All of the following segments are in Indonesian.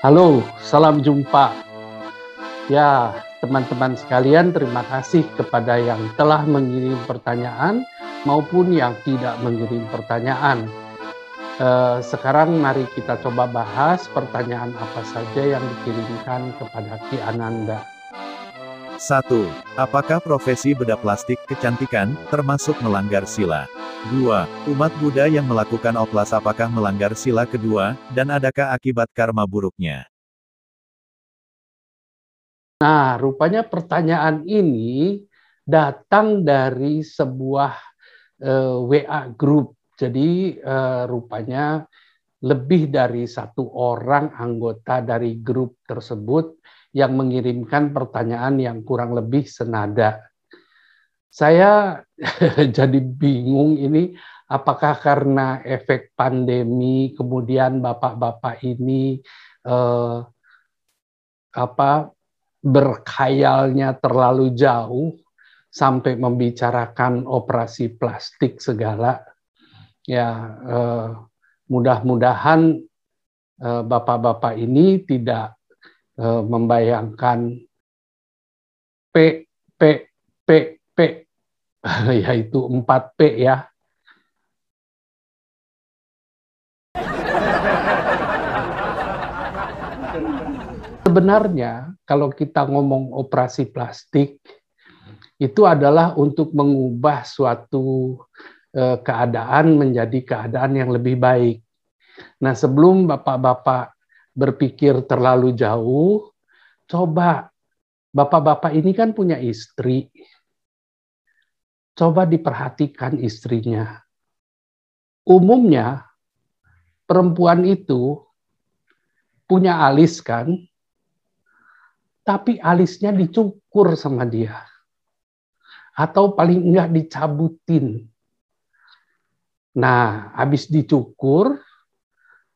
Halo, salam jumpa. Ya, teman-teman sekalian, terima kasih kepada yang telah mengirim pertanyaan maupun yang tidak mengirim pertanyaan. Eh, sekarang mari kita coba bahas pertanyaan apa saja yang dikirimkan kepada Ki Ananda. 1. Apakah profesi bedah plastik kecantikan termasuk melanggar sila? 2. Umat Buddha yang melakukan oplas apakah melanggar sila kedua, dan adakah akibat karma buruknya? Nah, rupanya pertanyaan ini datang dari sebuah uh, eh, WA group. Jadi uh, rupanya lebih dari satu orang anggota dari grup tersebut yang mengirimkan pertanyaan yang kurang lebih senada. Saya jadi bingung ini apakah karena efek pandemi kemudian bapak-bapak ini eh, apa berkhayalnya terlalu jauh sampai membicarakan operasi plastik segala. Ya, eh, mudah-mudahan eh, bapak-bapak ini tidak uh, membayangkan P, P, P, yaitu 4 P ya. Sebenarnya kalau kita ngomong operasi plastik, itu adalah untuk mengubah suatu eh, keadaan menjadi keadaan yang lebih baik. Nah sebelum bapak-bapak berpikir terlalu jauh, coba bapak-bapak ini kan punya istri. Coba diperhatikan istrinya. Umumnya perempuan itu punya alis kan, tapi alisnya dicukur sama dia. Atau paling enggak dicabutin. Nah, habis dicukur,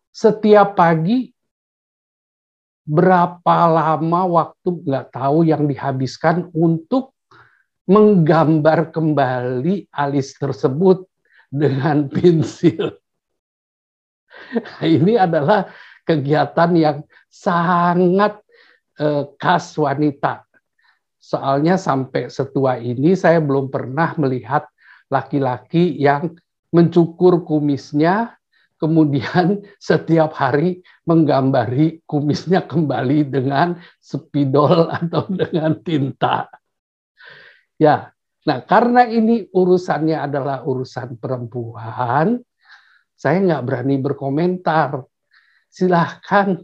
setiap pagi berapa lama waktu nggak tahu yang dihabiskan untuk menggambar kembali alis tersebut dengan pensil. Ini adalah kegiatan yang sangat eh, khas wanita. Soalnya sampai setua ini saya belum pernah melihat laki-laki yang mencukur kumisnya kemudian setiap hari menggambari kumisnya kembali dengan spidol atau dengan tinta. Ya, nah karena ini urusannya adalah urusan perempuan, saya nggak berani berkomentar. Silahkan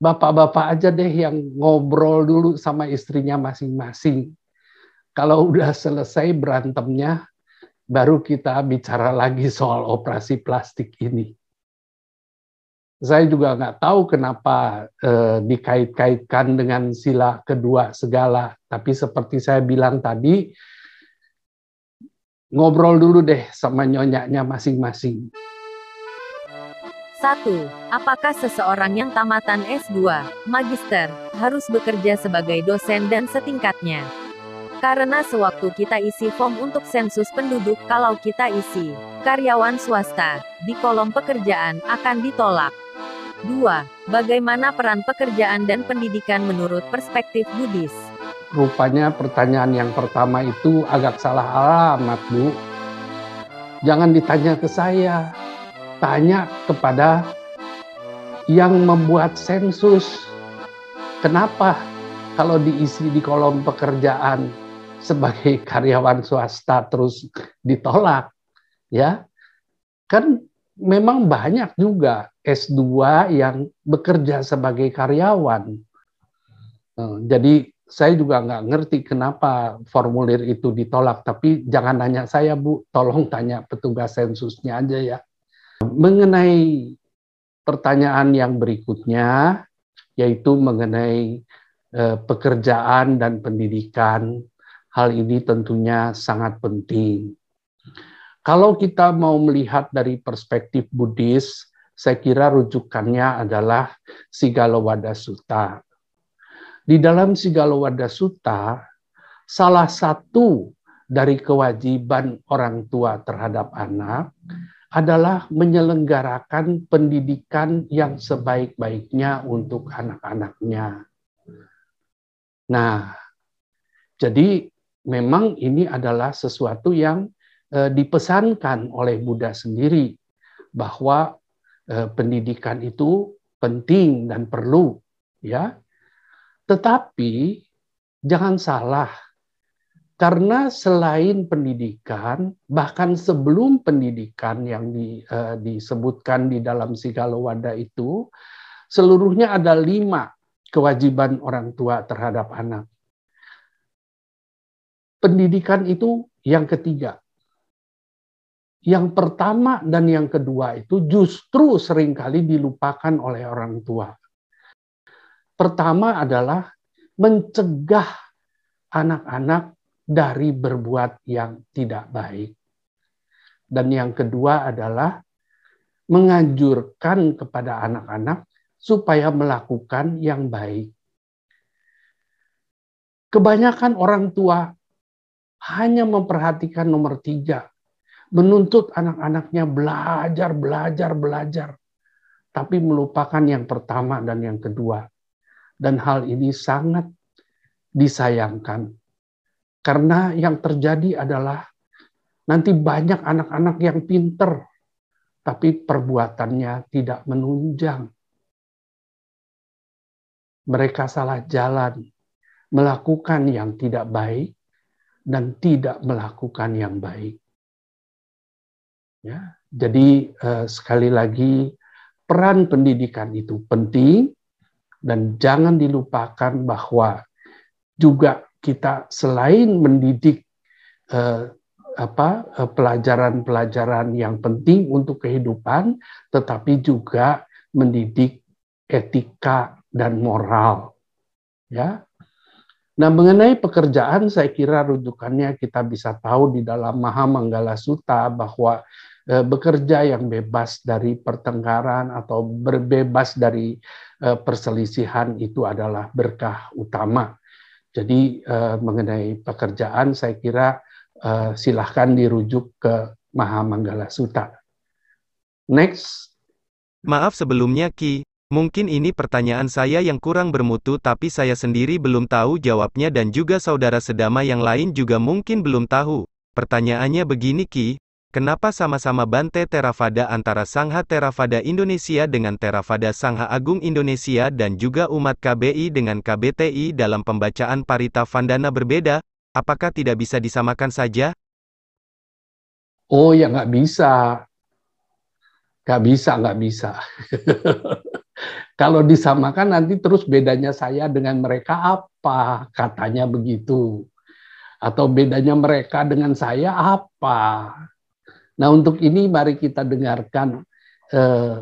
bapak-bapak aja deh yang ngobrol dulu sama istrinya masing-masing. Kalau udah selesai berantemnya, baru kita bicara lagi soal operasi plastik ini. Saya juga nggak tahu kenapa eh, dikait-kaitkan dengan sila kedua segala. Tapi seperti saya bilang tadi, ngobrol dulu deh sama nyonyanya masing-masing. Satu, Apakah seseorang yang tamatan S2, Magister, harus bekerja sebagai dosen dan setingkatnya? Karena sewaktu kita isi form untuk sensus penduduk kalau kita isi karyawan swasta, di kolom pekerjaan akan ditolak. 2. Bagaimana peran pekerjaan dan pendidikan menurut perspektif Buddhis? Rupanya pertanyaan yang pertama itu agak salah alamat, Bu. Jangan ditanya ke saya, tanya kepada yang membuat sensus. Kenapa kalau diisi di kolom pekerjaan sebagai karyawan swasta terus ditolak ya kan memang banyak juga S2 yang bekerja sebagai karyawan eh, jadi saya juga nggak ngerti kenapa formulir itu ditolak tapi jangan nanya saya Bu tolong tanya petugas sensusnya aja ya mengenai pertanyaan yang berikutnya yaitu mengenai eh, pekerjaan dan pendidikan Hal ini tentunya sangat penting. Kalau kita mau melihat dari perspektif Buddhis, saya kira rujukannya adalah Sigalowada Sutta. Di dalam Sigalowada Sutta, salah satu dari kewajiban orang tua terhadap anak adalah menyelenggarakan pendidikan yang sebaik-baiknya untuk anak-anaknya. Nah, jadi memang ini adalah sesuatu yang eh, dipesankan oleh Buddha sendiri bahwa eh, pendidikan itu penting dan perlu, ya. Tetapi jangan salah, karena selain pendidikan, bahkan sebelum pendidikan yang di, uh, disebutkan di dalam Sigalowada itu, seluruhnya ada lima kewajiban orang tua terhadap anak. Pendidikan itu yang ketiga. Yang pertama dan yang kedua itu justru sering kali dilupakan oleh orang tua. Pertama adalah mencegah anak-anak dari berbuat yang tidak baik. Dan yang kedua adalah menganjurkan kepada anak-anak supaya melakukan yang baik. Kebanyakan orang tua hanya memperhatikan nomor tiga, menuntut anak-anaknya belajar, belajar, belajar, tapi melupakan yang pertama dan yang kedua. Dan hal ini sangat disayangkan karena yang terjadi adalah nanti banyak anak-anak yang pinter, tapi perbuatannya tidak menunjang. Mereka salah jalan, melakukan yang tidak baik, dan tidak melakukan yang baik. Ya, jadi eh, sekali lagi peran pendidikan itu penting dan jangan dilupakan bahwa juga kita selain mendidik eh, apa eh, pelajaran-pelajaran yang penting untuk kehidupan, tetapi juga mendidik etika dan moral. Ya. Nah, mengenai pekerjaan saya kira rujukannya kita bisa tahu di dalam Mahamanggala Sutta bahwa bekerja yang bebas dari pertengkaran atau berbebas dari e, perselisihan itu adalah berkah utama jadi uh, mengenai pekerjaan saya kira silahkan dirujuk ke Mahamanggala Sutta. Next. Maaf sebelumnya Ki, mungkin ini pertanyaan saya yang kurang bermutu tapi saya sendiri belum tahu jawabnya dan juga saudara sedama yang lain juga mungkin belum tahu. Pertanyaannya begini Ki, Kenapa sama-sama Bante Theravada antara Sangha Theravada Indonesia dengan Theravada Sangha Agung Indonesia dan juga umat KBI dengan KBTI dalam pembacaan Parita Vandana berbeda? Apakah tidak bisa disamakan saja? Oh ya nggak bisa. Nggak bisa, nggak bisa. Kalau disamakan nanti terus bedanya saya dengan mereka apa? Katanya begitu. Atau bedanya mereka dengan saya apa? Nah, untuk ini mari kita dengarkan eh,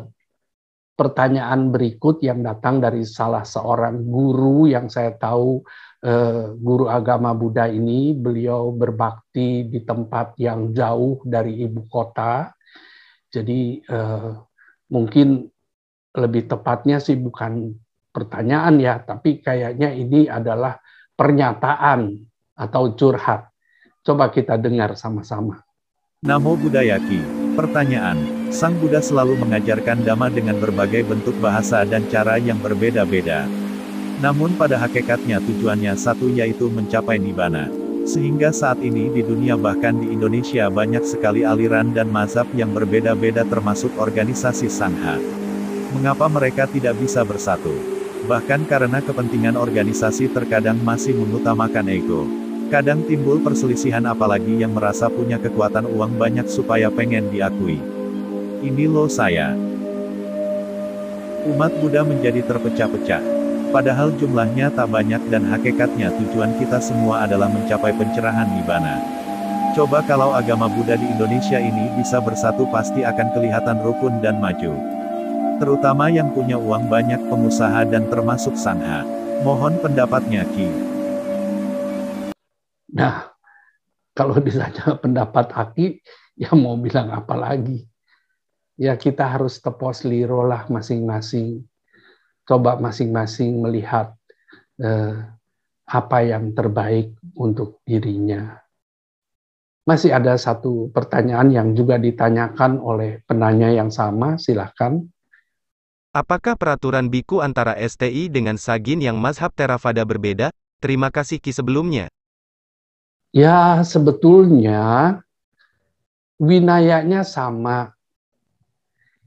pertanyaan berikut yang datang dari salah seorang guru yang saya tahu eh, guru agama Buddha ini. Beliau berbakti di tempat yang jauh dari ibu kota. Jadi eh, mungkin lebih tepatnya sih bukan pertanyaan ya, tapi kayaknya ini adalah pernyataan atau curhat. Coba kita dengar sama-sama. Namo Buddhaya Ki. Pertanyaan, Sang Buddha selalu mengajarkan Dhamma dengan berbagai bentuk bahasa dan cara yang berbeda-beda. Namun pada hakikatnya tujuannya satu yaitu mencapai Nibbana. Sehingga saat ini di dunia bahkan di Indonesia banyak sekali aliran dan mazhab yang berbeda-beda termasuk organisasi Sangha. Mengapa mereka tidak bisa bersatu? Bahkan karena kepentingan organisasi terkadang masih mengutamakan ego. Kadang timbul perselisihan apalagi yang merasa punya kekuatan uang banyak supaya pengen diakui. Ini loh saya. Umat Buddha menjadi terpecah-pecah. Padahal jumlahnya tak banyak dan hakikatnya tujuan kita semua adalah mencapai pencerahan Nibbana. Coba kalau agama Buddha di Indonesia ini bisa bersatu pasti akan kelihatan rukun dan maju. Terutama yang punya uang banyak pengusaha dan termasuk Sangha. Mohon pendapatnya Ki. Nah, kalau ditanya pendapat Aki, ya mau bilang apa lagi? Ya kita harus tepos liro lah masing-masing. Coba masing-masing melihat eh, apa yang terbaik untuk dirinya. Masih ada satu pertanyaan yang juga ditanyakan oleh penanya yang sama, silahkan. Apakah peraturan biku antara STI dengan Sagin yang mazhab Theravada berbeda? Terima kasih Ki sebelumnya. Ya, sebetulnya winayanya sama.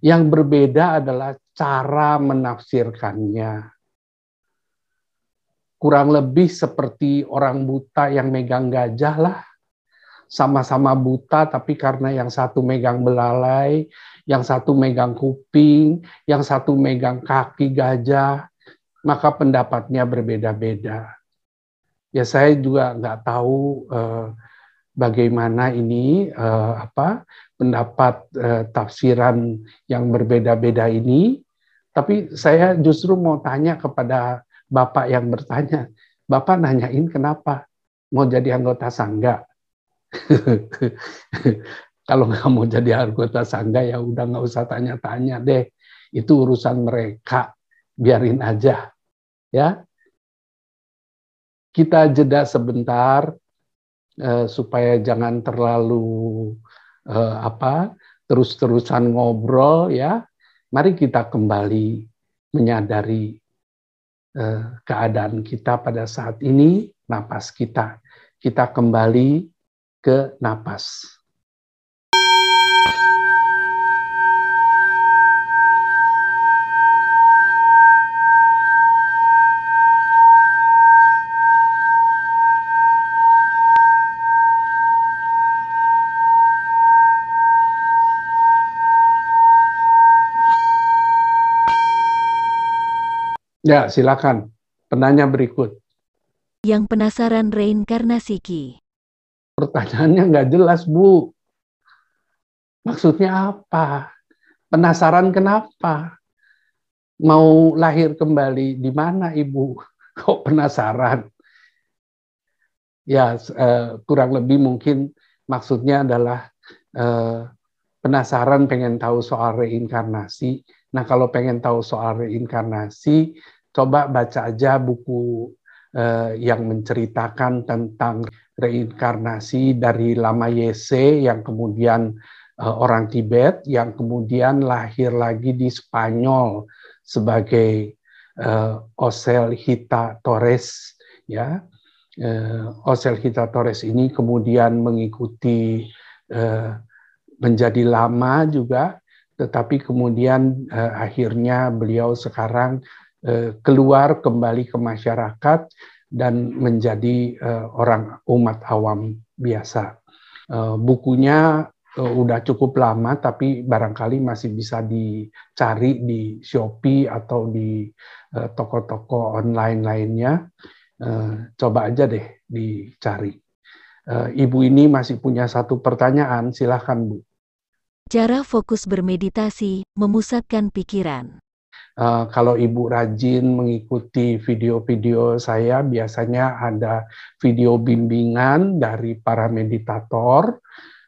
Yang berbeda adalah cara menafsirkannya. Kurang lebih seperti orang buta yang megang gajah lah sama-sama buta tapi karena yang satu megang belalai, yang satu megang kuping, yang satu megang kaki gajah, maka pendapatnya berbeda-beda. Ya saya juga nggak tahu eh, bagaimana ini eh, apa pendapat eh, tafsiran yang berbeda-beda ini, tapi saya justru mau tanya kepada bapak yang bertanya, bapak nanyain kenapa mau jadi anggota sangga? Kalau nggak mau jadi anggota sangga ya udah nggak usah tanya-tanya deh. Itu urusan mereka, biarin aja. Ya, kita jeda sebentar eh, supaya jangan terlalu eh, apa terus-terusan ngobrol ya. Mari kita kembali menyadari eh, keadaan kita pada saat ini, napas kita. Kita kembali ke napas. Ya, silakan. Penanya berikut. Yang penasaran reinkarnasi Ki. Pertanyaannya nggak jelas, Bu. Maksudnya apa? Penasaran kenapa? Mau lahir kembali di mana, Ibu? Kok penasaran? Ya, eh, kurang lebih mungkin maksudnya adalah eh, penasaran pengen tahu soal reinkarnasi. Nah, kalau pengen tahu soal reinkarnasi, coba baca aja buku eh, yang menceritakan tentang reinkarnasi dari Lama Yese yang kemudian uh, orang Tibet yang kemudian lahir lagi di Spanyol sebagai uh, Osel Hita Torres ya uh, Osel Hita Torres ini kemudian mengikuti uh, menjadi lama juga tetapi kemudian uh, akhirnya beliau sekarang uh, keluar kembali ke masyarakat dan menjadi uh, orang umat awam biasa. Uh, bukunya uh, udah cukup lama, tapi barangkali masih bisa dicari di Shopee atau di toko-toko online lainnya. Uh, coba aja deh dicari. Uh, Ibu ini masih punya satu pertanyaan, silahkan Bu. Cara fokus bermeditasi, memusatkan pikiran. Uh, kalau ibu rajin mengikuti video-video saya, biasanya ada video bimbingan dari para meditator,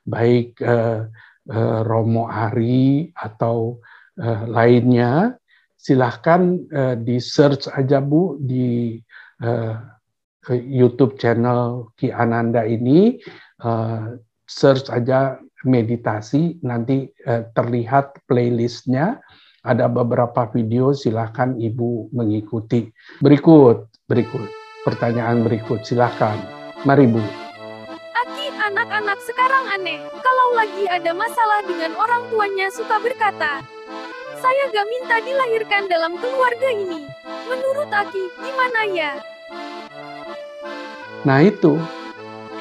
baik uh, uh, Romo Ari atau uh, lainnya. Silahkan uh, di search aja Bu di uh, YouTube channel Ki Ananda ini, uh, search aja meditasi, nanti uh, terlihat playlistnya ada beberapa video, silahkan Ibu mengikuti. Berikut, berikut. Pertanyaan berikut, silahkan. Mari Bu. Aki, anak-anak sekarang aneh. Kalau lagi ada masalah dengan orang tuanya suka berkata, saya gak minta dilahirkan dalam keluarga ini. Menurut Aki, gimana ya? Nah itu,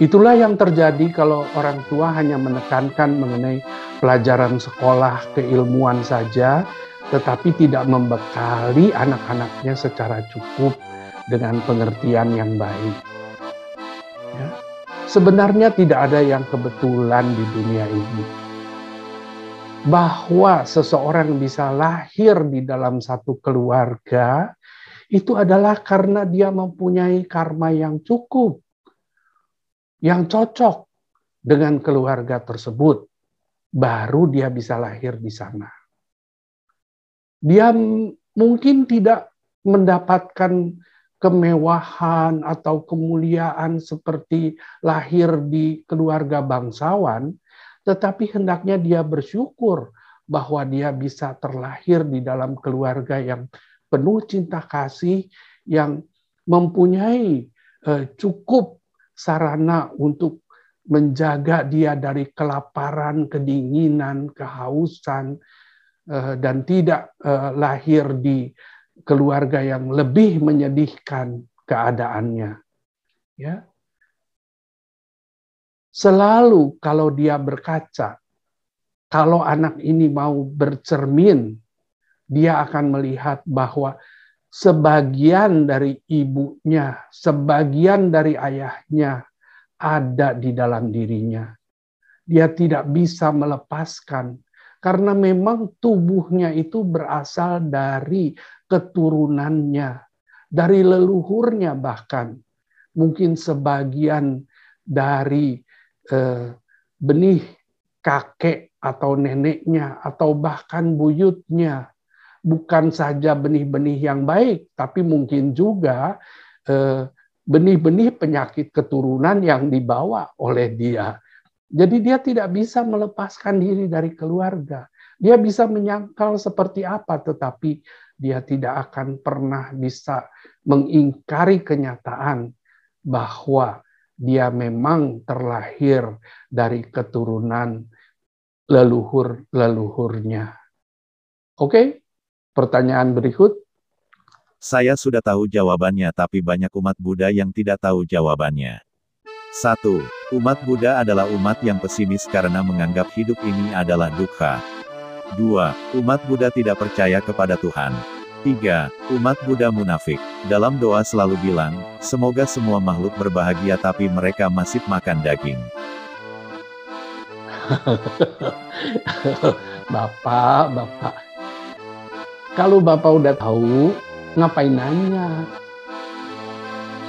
itulah yang terjadi kalau orang tua hanya menekankan mengenai pelajaran sekolah, keilmuan saja, tetapi tidak membekali anak-anaknya secara cukup dengan pengertian yang baik. Ya. Sebenarnya tidak ada yang kebetulan di dunia ini. Bahwa seseorang bisa lahir di dalam satu keluarga itu adalah karena dia mempunyai karma yang cukup, yang cocok dengan keluarga tersebut. Baru dia bisa lahir di sana dia mungkin tidak mendapatkan kemewahan atau kemuliaan seperti lahir di keluarga bangsawan, tetapi hendaknya dia bersyukur bahwa dia bisa terlahir di dalam keluarga yang penuh cinta kasih, yang mempunyai eh, cukup sarana untuk menjaga dia dari kelaparan, kedinginan, kehausan, eh, dan tidak eh, lahir di keluarga yang lebih menyedihkan keadaannya. Ya. Selalu kalau dia berkaca, kalau anak ini mau bercermin, dia akan melihat bahwa sebagian dari ibunya, sebagian dari ayahnya ada di dalam dirinya. Dia tidak bisa melepaskan karena memang tubuhnya itu berasal dari keturunannya, dari leluhurnya bahkan. Mungkin sebagian dari eh, benih kakek atau neneknya atau bahkan buyutnya bukan saja benih-benih yang baik, tapi mungkin juga eh, benih-benih penyakit keturunan yang dibawa oleh dia. Jadi dia tidak bisa melepaskan diri dari keluarga. Dia bisa menyangkal seperti apa, tetapi dia tidak akan pernah bisa mengingkari kenyataan bahwa dia memang terlahir dari keturunan leluhur-leluhurnya. Oke, pertanyaan berikut. Saya sudah tahu jawabannya tapi banyak umat Buddha yang tidak tahu jawabannya. 1. Umat Buddha adalah umat yang pesimis karena menganggap hidup ini adalah dukkha. 2. Umat Buddha tidak percaya kepada Tuhan. 3. Umat Buddha munafik. Dalam doa selalu bilang, semoga semua makhluk berbahagia tapi mereka masih makan daging. bapak, Bapak. Kalau Bapak udah tahu, ngapain nanya?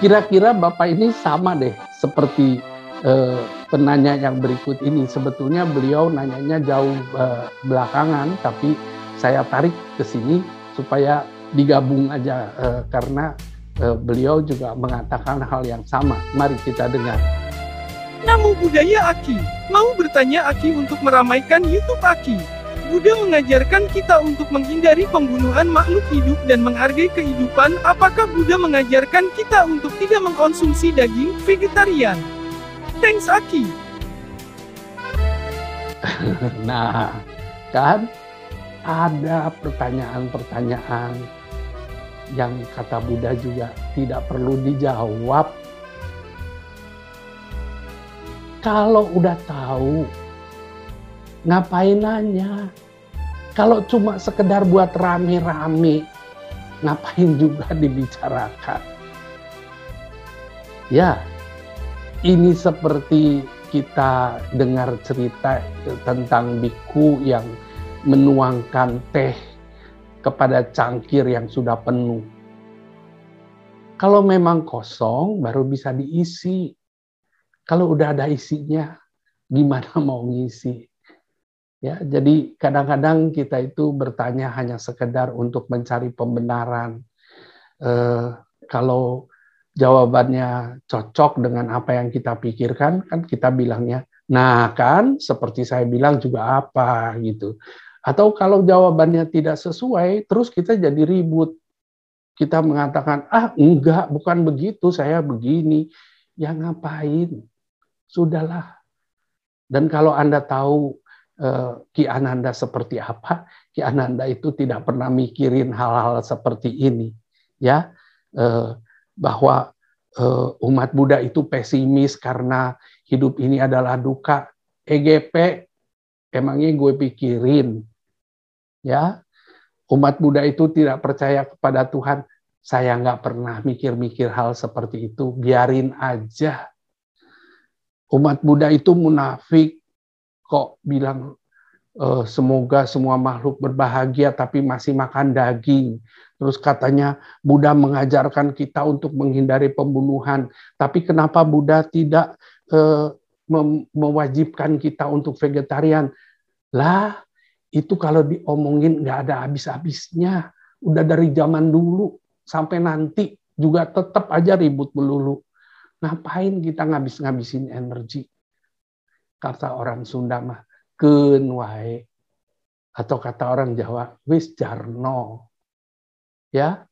Kira-kira Bapak ini sama deh seperti eh, penanya yang berikut ini. Sebetulnya beliau nanyanya jauh eh, belakangan, tapi saya tarik ke sini supaya digabung aja eh, karena eh, beliau juga mengatakan hal yang sama. Mari kita dengar. Namo Buddhaya Aki, mau bertanya Aki untuk meramaikan YouTube Aki. Buddha mengajarkan kita untuk menghindari pembunuhan makhluk hidup dan menghargai kehidupan. Apakah Buddha mengajarkan kita untuk tidak mengkonsumsi daging vegetarian? Thanks Aki. nah, kan ada pertanyaan-pertanyaan yang kata Buddha juga tidak perlu dijawab. Kalau udah tahu ngapain nanya? Kalau cuma sekedar buat rame-rame, ngapain juga dibicarakan? Ya, ini seperti kita dengar cerita tentang biku yang menuangkan teh kepada cangkir yang sudah penuh. Kalau memang kosong, baru bisa diisi. Kalau udah ada isinya, gimana mau ngisi? Ya, jadi kadang-kadang kita itu bertanya hanya sekedar untuk mencari pembenaran. Eh, kalau jawabannya cocok dengan apa yang kita pikirkan, kan kita bilangnya, nah kan seperti saya bilang juga apa gitu. Atau kalau jawabannya tidak sesuai, terus kita jadi ribut. Kita mengatakan, ah enggak, bukan begitu, saya begini. Ya ngapain? Sudahlah. Dan kalau Anda tahu Ki Ananda seperti apa, Ki Ananda itu tidak pernah mikirin hal-hal seperti ini, ya eh, bahwa eh, umat Buddha itu pesimis karena hidup ini adalah duka. EGP, emangnya gue pikirin, ya umat Buddha itu tidak percaya kepada Tuhan. Saya nggak pernah mikir-mikir hal seperti itu, biarin aja. Umat Buddha itu munafik, kok bilang e, semoga semua makhluk berbahagia tapi masih makan daging. Terus katanya Buddha mengajarkan kita untuk menghindari pembunuhan. Tapi kenapa Buddha tidak e, mewajibkan kita untuk vegetarian? Lah, itu kalau diomongin nggak ada habis-habisnya. Udah dari zaman dulu sampai nanti juga tetap aja ribut melulu. Ngapain kita ngabis-ngabisin energi? Kata orang Sunda mah, wae. Atau kata orang Jawa, wis jarno. Ya,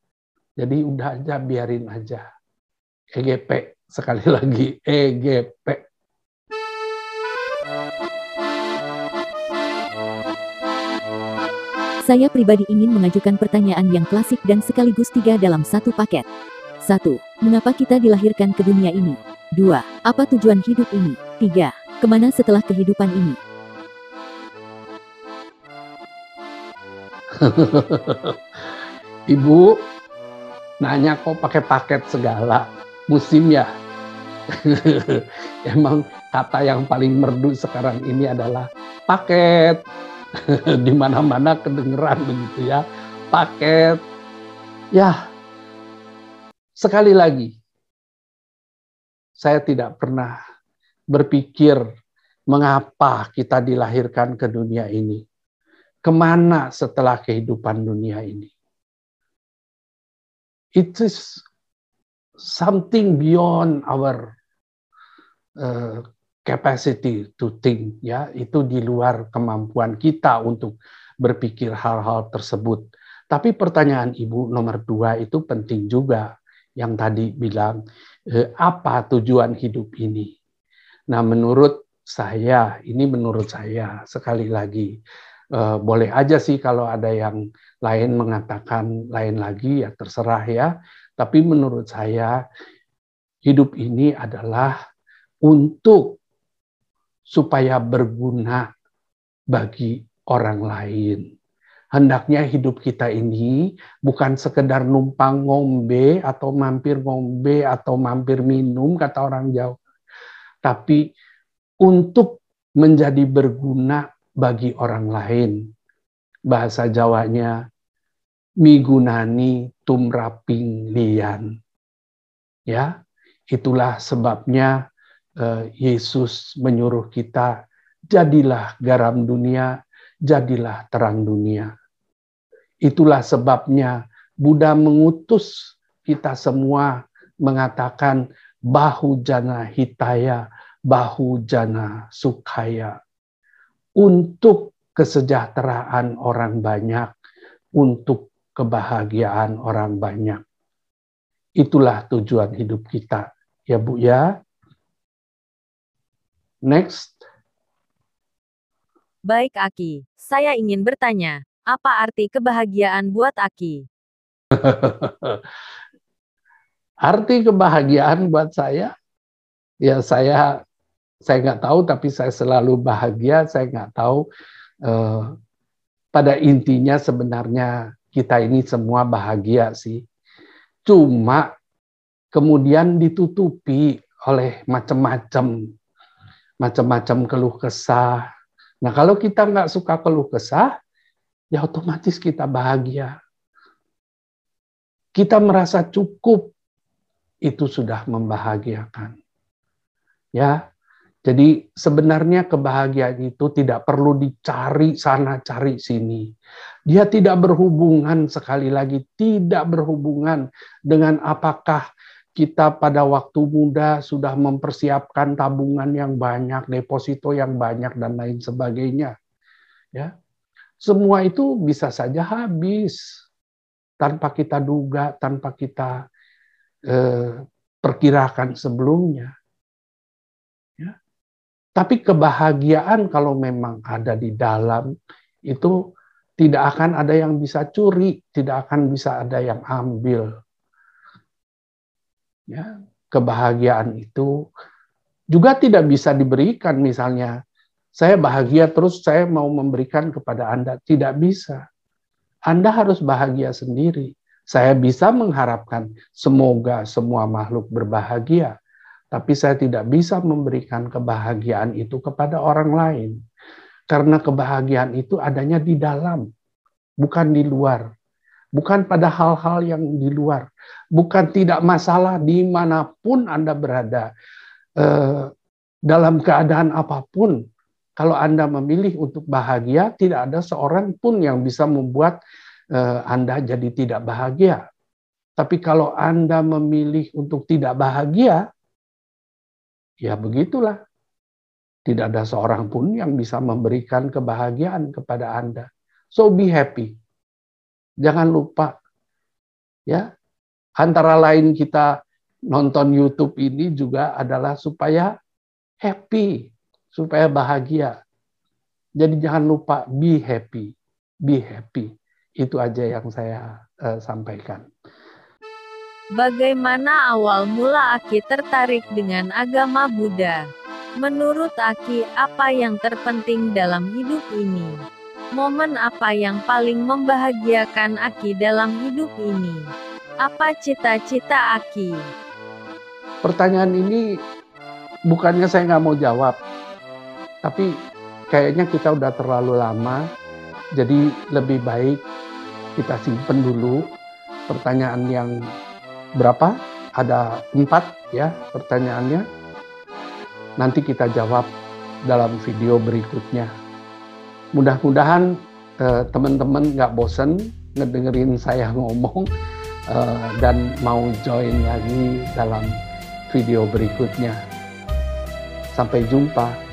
jadi udah aja biarin aja. EGP sekali lagi EGP. Saya pribadi ingin mengajukan pertanyaan yang klasik dan sekaligus tiga dalam satu paket. 1. Mengapa kita dilahirkan ke dunia ini? 2. Apa tujuan hidup ini? 3. Ke mana setelah kehidupan ini? Ibu, nanya kok pakai paket segala. Musim ya? Emang kata yang paling merdu sekarang ini adalah paket. di mana-mana kedengeran begitu ya. Paket. Ya. Sekali lagi saya tidak pernah berpikir mengapa kita dilahirkan ke dunia ini. Ke mana setelah kehidupan dunia ini? It is something beyond our uh, capacity to think ya itu di luar kemampuan kita untuk berpikir hal-hal tersebut tapi pertanyaan ibu nomor dua itu penting juga yang tadi bilang eh, apa tujuan hidup ini nah menurut saya ini menurut saya sekali lagi eh, boleh aja sih kalau ada yang lain mengatakan lain lagi ya terserah ya tapi menurut saya hidup ini adalah untuk supaya berguna bagi orang lain. Hendaknya hidup kita ini bukan sekedar numpang ngombe atau mampir ngombe atau mampir minum kata orang Jawa. Tapi untuk menjadi berguna bagi orang lain. Bahasa Jawanya migunani tumraping lian. Ya, itulah sebabnya Eh, Yesus menyuruh kita, jadilah garam dunia, jadilah terang dunia. Itulah sebabnya Buddha mengutus kita semua mengatakan bahu jana hitaya, bahu jana sukaya. Untuk kesejahteraan orang banyak, untuk kebahagiaan orang banyak. Itulah tujuan hidup kita. Ya Bu ya, Next. Baik Aki, saya ingin bertanya, apa arti kebahagiaan buat Aki? arti kebahagiaan buat saya, ya saya saya nggak tahu, tapi saya selalu bahagia. Saya nggak tahu. Eh, pada intinya sebenarnya kita ini semua bahagia sih. Cuma kemudian ditutupi oleh macam-macam macam-macam keluh kesah. Nah kalau kita nggak suka keluh kesah, ya otomatis kita bahagia. Kita merasa cukup, itu sudah membahagiakan. Ya, jadi sebenarnya kebahagiaan itu tidak perlu dicari sana cari sini. Dia tidak berhubungan sekali lagi tidak berhubungan dengan apakah kita pada waktu muda sudah mempersiapkan tabungan yang banyak, deposito yang banyak dan lain sebagainya. Ya. Semua itu bisa saja habis tanpa kita duga, tanpa kita eh, perkirakan sebelumnya. Ya. Tapi kebahagiaan kalau memang ada di dalam itu tidak akan ada yang bisa curi, tidak akan bisa ada yang ambil. Ya kebahagiaan itu juga tidak bisa diberikan. Misalnya saya bahagia terus saya mau memberikan kepada Anda. Tidak bisa. Anda harus bahagia sendiri saya bisa mengharapkan semoga semua makhluk berbahagia tapi saya tidak bisa memberikan kebahagiaan itu kepada orang lain. Karena kebahagiaan itu adanya di dalam bukan di luar. Bukan pada hal-hal yang di luar, bukan tidak masalah di mana pun Anda berada, eh, dalam keadaan apa pun. Kalau Anda memilih untuk bahagia, tidak ada seorang pun yang bisa membuat Anda jadi tidak bahagia. Tapi kalau Anda memilih untuk tidak bahagia, ya begitulah. Tidak ada seorang pun yang bisa memberikan kebahagiaan kepada Anda. So be happy. Jangan lupa ya. Antara lain kita nonton YouTube ini juga adalah supaya happy, supaya bahagia. Jadi jangan lupa be happy, be happy. Itu aja yang saya uh, sampaikan. Bagaimana awal mula Aki tertarik dengan agama Buddha? Menurut Aki, apa yang terpenting dalam hidup ini? Momen apa yang paling membahagiakan Aki dalam hidup ini? Apa cita-cita Aki? Pertanyaan ini bukannya saya nggak mau jawab, tapi kayaknya kita udah terlalu lama, jadi lebih baik kita simpen dulu pertanyaan yang berapa? Ada empat ya pertanyaannya nanti kita jawab dalam video berikutnya. Mudah-mudahan eh, teman-teman nggak bosen ngedengerin saya ngomong eh, dan mau join lagi dalam video berikutnya. Sampai jumpa.